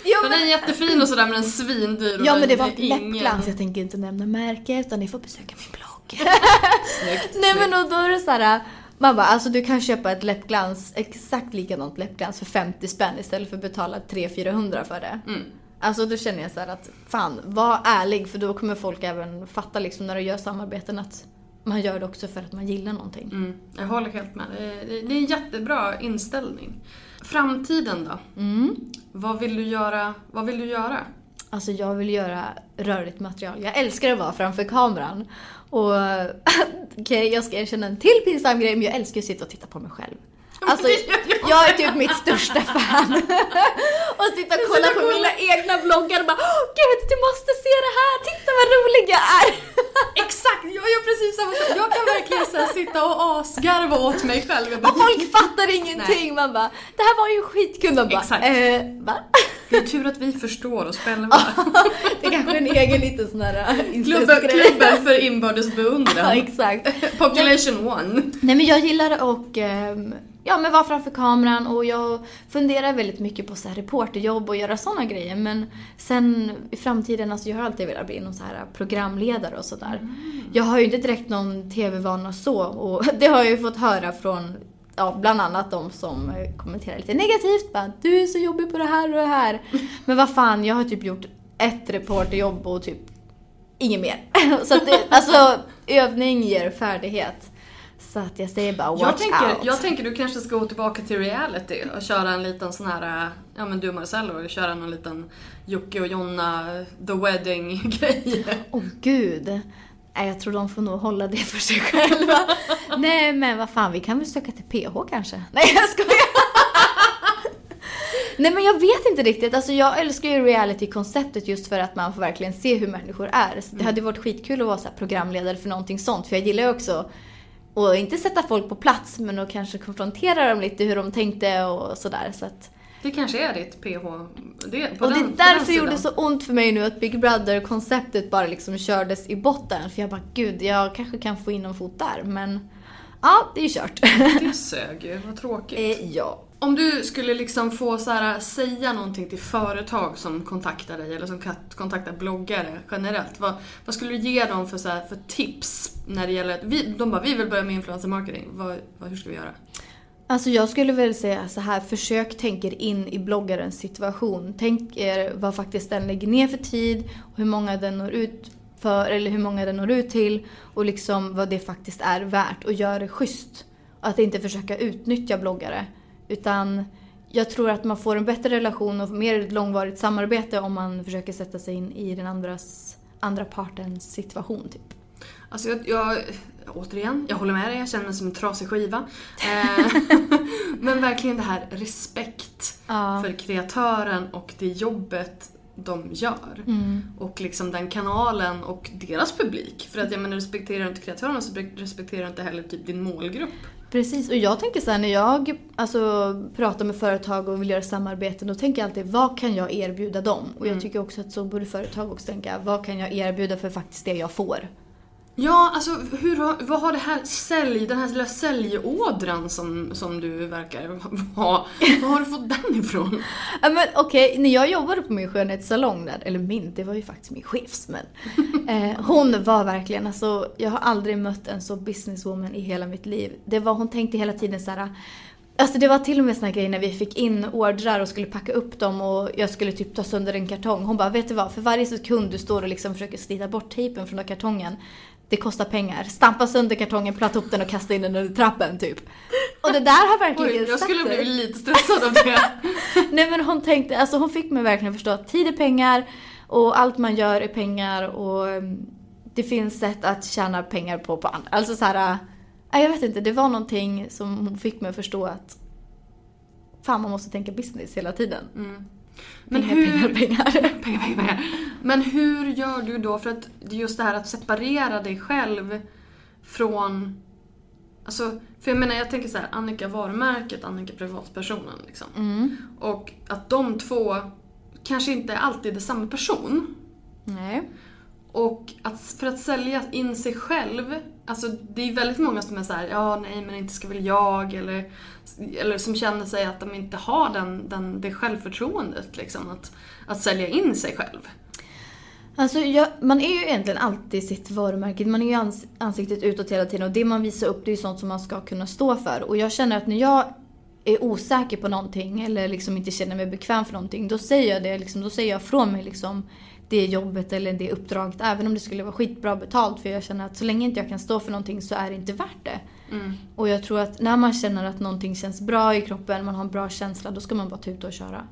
Ja, Den är jättefin och sådär men den är svindyr Ja men det var ett ingen- läppglans, jag tänker inte nämna märke utan ni får besöka min blogg. sak. Nej men och då är det så här. Man bara, alltså du kan köpa ett läppglans, exakt likadant läppglans för 50 spänn istället för att betala 300-400 för det. Mm. Alltså då känner jag så att, fan, var ärlig för då kommer folk även fatta liksom när du gör samarbeten att man gör det också för att man gillar någonting. Mm, jag håller helt med. Det är, det är en jättebra inställning. Framtiden då? Mm. Vad vill du göra? Vad vill du göra? Alltså jag vill göra rörligt material. Jag älskar att vara framför kameran. Och okej, jag ska erkänna en till pinsam grej, men jag älskar att sitta och titta på mig själv. Alltså, jag är typ mitt största fan. och sitta och kolla på mina egna vloggar och bara Åh, Gud, du måste se det här! Titta vad rolig jag är! Exakt! Jag gör precis samma sak. Jag kan verkligen så här, sitta och asgarva åt mig själv. Jag bara, Och folk fattar ingenting. Man bara, det här var ju skitkul. De bara, Exakt. eh, va? Det är tur att vi förstår oss själva. det är kanske en egen liten sån här äh, Klubben, klubben för inbördes Ja, beundran. exakt. Population one. Nej men jag gillar att ehm, ja, men vara framför kameran och jag funderar väldigt mycket på så här reporterjobb och göra sådana grejer. Men sen i framtiden, alltså jag har alltid velat bli någon så här programledare och sådär. Jag har ju inte direkt någon TV-vana så och det har jag ju fått höra från Ja, bland annat de som eh, kommenterar lite negativt. Bara, du är så jobbig på det här och det här. Men vad fan, jag har typ gjort ett reporterjobb och typ inget mer. Så att det, alltså, övning ger färdighet. Så att jag säger bara watch Jag tänker, out. jag tänker du kanske ska gå tillbaka till reality och köra en liten sån här, ja men du Marcello, och köra någon liten Jocke och Jonna the wedding grej. Åh gud. Nej, jag tror de får nog hålla det för sig själva. Nej, men vad fan, vi kan väl söka till PH kanske? Nej, jag skojar. Nej, men jag vet inte riktigt. Alltså, jag älskar ju reality-konceptet just för att man får verkligen se hur människor är. Så det hade ju varit skitkul att vara så programledare för någonting sånt. För jag gillar ju också att inte sätta folk på plats, men att kanske konfrontera dem lite hur de tänkte och sådär. Så att, Det kanske är ditt PH. Det, och den, det är därför det gjorde så ont för mig nu att Big Brother-konceptet bara liksom kördes i botten. För jag bara, gud, jag kanske kan få in en fot där. Men ja, det är kört. Det sög ju, vad tråkigt. Eh, ja. Om du skulle liksom få så här, äh, säga någonting till företag som kontaktar dig eller som kontaktar bloggare generellt. Vad, vad skulle du ge dem för, så här, för tips när det gäller att vi, de bara vi vill börja med influencer marketing. Vad, vad, hur ska vi göra? Alltså jag skulle väl säga så här, försök tänka er in i bloggarens situation. Tänk er vad faktiskt den lägger ner för tid och hur många den når ut för, eller hur många den når ut till och liksom vad det faktiskt är värt och gör det schysst. Att inte försöka utnyttja bloggare. Utan jag tror att man får en bättre relation och mer långvarigt samarbete om man försöker sätta sig in i den andras, andra partens situation typ. Alltså jag, jag, återigen, jag håller med dig, jag känner mig som en trasig skiva. Eh, men verkligen det här respekt Ja. för kreatören och det jobbet de gör. Mm. Och liksom den kanalen och deras publik. För att jag menar, respekterar du inte kreatörerna så respekterar du inte heller typ din målgrupp. Precis, och jag tänker så här när jag alltså, pratar med företag och vill göra samarbeten då tänker jag alltid vad kan jag erbjuda dem? Och jag tycker också att så borde företag också tänka vad kan jag erbjuda för faktiskt det jag får? Ja, alltså hur, har- vad har det här sälj, den här lilla säljådran som, som du verkar ha, var har du fått den ifrån? Ja men okej, när jag jobbade på min skönhetssalong där, eller min, det var ju faktiskt min chefs men. Eh, hon var verkligen, alltså jag har aldrig mött en så businesswoman i hela mitt liv. Det var, hon tänkte hela tiden så här. Alltså det var till och med såna grejer när vi fick in ordrar och skulle packa upp dem och jag skulle typ ta sönder en kartong. Hon bara, vet du vad? För varje sekund du står och liksom försöker slita bort tejpen från den kartongen. Det kostar pengar. Stampa sönder kartongen, platta upp den och kasta in den under trappen typ. Och det där har verkligen Oj, jag skulle sig. bli lite stressad av det. Nej men hon tänkte, alltså hon fick mig verkligen förstå att tid är pengar och allt man gör är pengar och um, det finns sätt att tjäna pengar på på andra. Alltså så här, äh, jag vet inte, det var någonting som hon fick mig att förstå att fan man måste tänka business hela tiden. Men pengar, hur- pengar, pengar. Pengar, pengar. Men hur gör du då för att just det här att separera dig själv från... Alltså, för jag menar jag tänker så här, Annika varumärket, Annika privatpersonen liksom. Och att de två kanske inte alltid är samma person. Nej. Och att, för att sälja in sig själv, alltså det är väldigt många som är så här, ja nej men inte ska väl jag, eller, eller som känner sig att de inte har den, den, det självförtroendet liksom, att, att sälja in sig själv. Alltså jag, man är ju egentligen alltid sitt varumärke. Man är ju ans ansiktet utåt hela tiden och det man visar upp det är ju sånt som man ska kunna stå för. Och jag känner att när jag är osäker på någonting eller liksom inte känner mig bekväm för någonting, då säger jag det. Liksom, då säger jag från mig liksom det jobbet eller det uppdraget. Även om det skulle vara skitbra betalt. För jag känner att så länge inte jag kan stå för någonting så är det inte värt det. Mm. Och jag tror att när man känner att någonting känns bra i kroppen, man har en bra känsla, då ska man bara tuta och köra.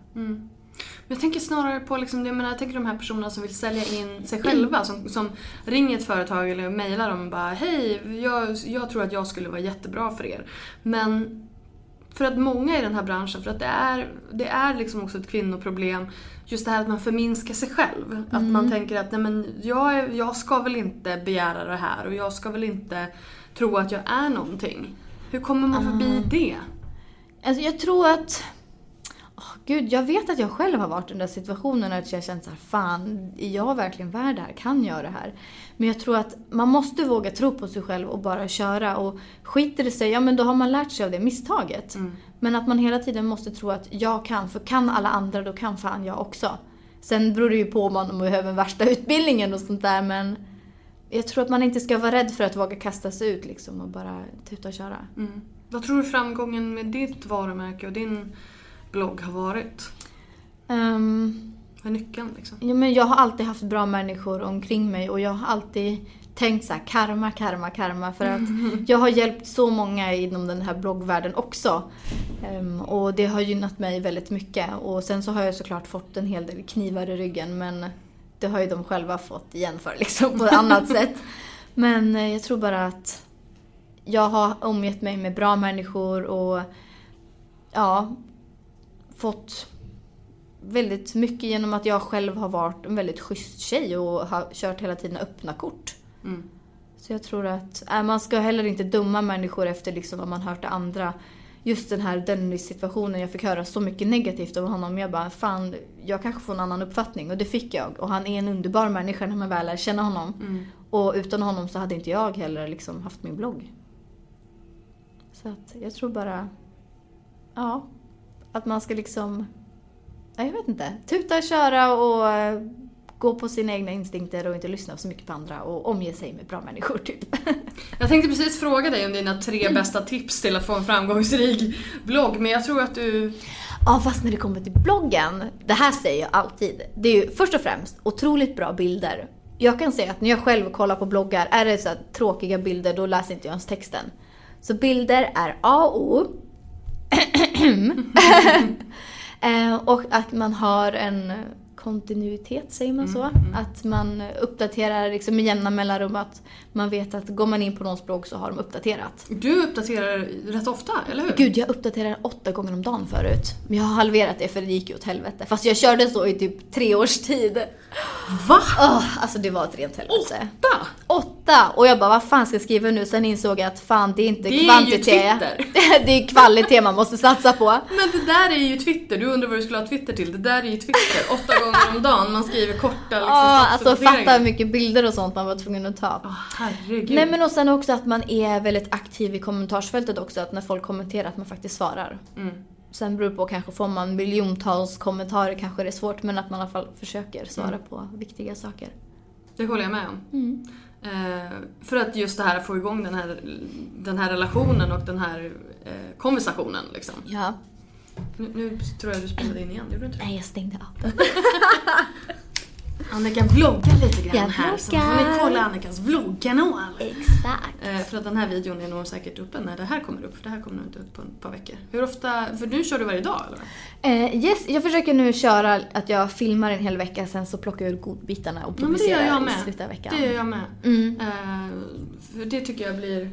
Men jag tänker snarare på liksom, jag menar, jag tänker de här personerna som vill sälja in sig själva. Som, som ringer ett företag eller mejlar dem och bara Hej, jag, jag tror att jag skulle vara jättebra för er. Men för att många i den här branschen, för att det är, det är liksom också ett kvinnoproblem, just det här att man förminskar sig själv. Att man tänker att nej men jag, är, jag ska väl inte begära det här och jag ska väl inte tro att jag är någonting. Hur kommer man förbi det? Alltså jag tror att... Åh, Gud, jag vet att jag själv har varit i den där situationen att jag känt såhär, fan, är jag verkligen värd det här? Kan jag det här? Men jag tror att man måste våga tro på sig själv och bara köra. Och skiter det sig, ja men då har man lärt sig av det misstaget. Men att man hela tiden måste tro att jag kan, för kan alla andra då kan fan jag också. Sen beror det ju på om man behöver värsta utbildningen och sånt där men jag tror att man inte ska vara rädd för att våga kasta sig ut liksom och bara tuta och köra. Vad tror du framgången med ditt varumärke och din blogg har varit? Ehm, Vad är nyckeln liksom? Ja, men jag har alltid haft bra människor omkring mig och jag har alltid tänkt så här, karma, karma, karma. För att jag har hjälpt så många inom den här bloggvärlden också. Ehm, och det har gynnat mig väldigt mycket. Och sen så har jag såklart fått en hel del knivar i ryggen men det har ju de själva fått igen för liksom på ett annat sätt. Men eh, jag tror bara att jag har omgett mig med bra människor och ja, fått väldigt mycket genom att jag själv har varit en väldigt schysst tjej och har kört hela tiden öppna kort. Så jag tror att äh, man ska heller inte döma människor efter liksom vad man hört av andra. Just den här Dennis-situationen, jag fick höra så mycket negativt om honom. Jag bara, fan, jag kanske får en annan uppfattning. Och det fick jag. Och han är en underbar människa när man väl lär känna honom. Och utan honom så hade inte jag heller liksom haft min blogg. Så att jag tror bara, ja, att man ska liksom, jag vet inte, tuta, köra och eh, gå på sina egna instinkter och inte lyssna så mycket på andra och omge sig med bra människor typ. Jag tänkte precis fråga dig om dina tre bästa tips till att få en framgångsrik blogg, men jag tror att du... Ja, fast när det kommer till bloggen, det här säger jag alltid. Det är ju först och främst otroligt bra bilder. Jag kan säga att när jag själv kollar på bloggar, är det så tråkiga bilder, då läser inte jag ens texten. Så bilder är A och O. Eh, och att man har en kontinuitet, säger man så? Att man uppdaterar liksom med jämna mellanrum, att man vet att går man in på någons blogg så har de uppdaterat. Du uppdaterar rätt ofta, eller hur? Gud, jag uppdaterar åtta gånger om dagen förut. Men jag har halverat det för det gick ju åt helvete. Fast jag körde så i typ tre års tid. Va? Åh, alltså det var ett rent helvete. Åtta? Åtta! Och jag bara, vad fan ska jag skriva nu? Sen insåg jag att fan, det är inte Det är ju kvantitet. Twitter. det är kvalitet man måste satsa på. Men det där är ju Twitter, du undrar vad du skulle ha Twitter till. Det där är ju Twitter, åtta gånger om dagen. Man skriver korta liksom, Ja, alltså fatta hur mycket bilder och sånt man var tvungen att ta. Åh, herregud. Nej men och sen också att man är väldigt aktiv i kommentarsfältet också, att när folk kommenterar att man faktiskt svarar. Mm. Sen beror det på, kanske får man miljontals kommentarer kanske det är svårt, men att man i alla fall försöker svara Mm. på viktiga saker. Det håller jag med om. Mm. Eh, för att just det här att få igång den här, den här relationen och den här eh, konversationen liksom. Ja. Nu, tror jag du spelade in igen, gjorde du inte det? Nej, jag stängde av den. Annika vloggar lite grann Jag här så får ni vloggar. kolla Annikas vloggkanal. Exakt. Eh, för att den här videon är nog säkert uppe när det här kommer upp, för det här kommer nog inte ut på ett par veckor. Hur ofta, för nu kör du varje dag eller? Eh, yes, jag försöker nu köra att jag filmar en hel vecka, sen så plockar jag ur godbitarna och Ja, publicerar jag i slutet av veckan. Det gör jag med. Mm. Eh, för det tycker jag blir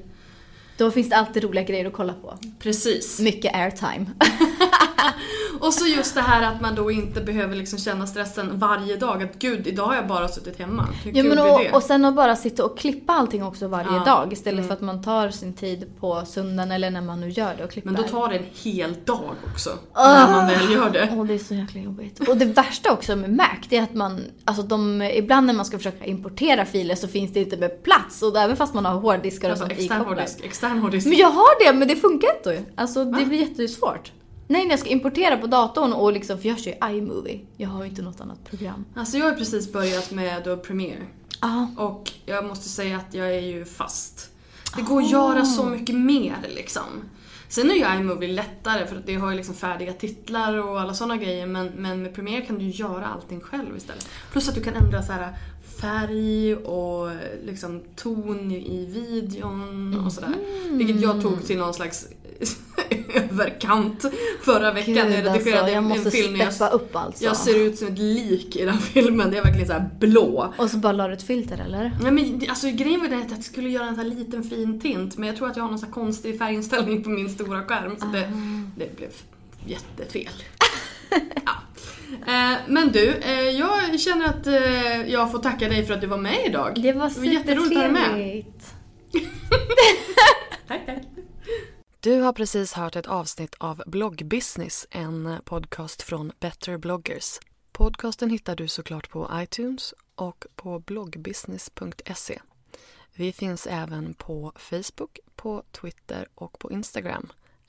Då finns det alltid roliga grejer att kolla på. precis. Mycket airtime. Och så just det här att man då inte behöver liksom känna stressen varje dag. Att gud, idag har jag bara suttit hemma. Hur Ja, men och, och sen att bara sitta och klippa allting också varje Ja. Mm. dag istället för att man tar sin tid på söndagen eller när man nu gör det och klipper. Men då tar det en hel dag också. När man väl gör det. Åh, det är så jäkla jobbigt. Och det värsta också med Mac, det är att man, alltså de, ibland när man ska försöka importera filer så finns det inte med plats. Och även fast man har hårddiskar och Alltså sånt extern hårddisk, extern hårddisk. Men jag har det, men det funkar inte. Alltså det blir jättesvårt. Nej, när jag ska importera på datorn och liksom, för jag kör ju iMovie. Jag har ju inte något annat program. Alltså jag har precis börjat med Adobe Premiere. Ja. Och jag måste säga att jag är ju fast. Det går att göra så mycket mer liksom. Sen är ju iMovie lättare för att det har ju liksom färdiga titlar och alla sådana grejer men, men med Premiere kan du göra allting själv istället. Plus att du kan ändra så här färg och liksom ton i videon och sådär. Vilket jag tog till någon slags överkant förra veckan. Gud, när jag redigerade alltså, jag måste en film. steppa upp alltså. Jag ser ut som ett lik i den filmen. Det är verkligen så här blå. Och så bara la du ett filter eller? Nej men det- alltså grejen var den att jag skulle göra en sån här liten fin tint men jag tror att jag har någon sån här konstig färginställning på min stora skärm så det, det blev jättefel. ja. Eh, men du, eh, jag känner att eh, jag får tacka dig för att du var med idag. Det var det var jätteroligt att ha dig med. supertrevligt. Tack, tack. Du har precis hört ett avsnitt av Bloggbusiness, en podcast från Better bloggers. Podcasten hittar du såklart på iTunes och på bloggbusiness.se. Vi finns även på Facebook, på Twitter och på Instagram,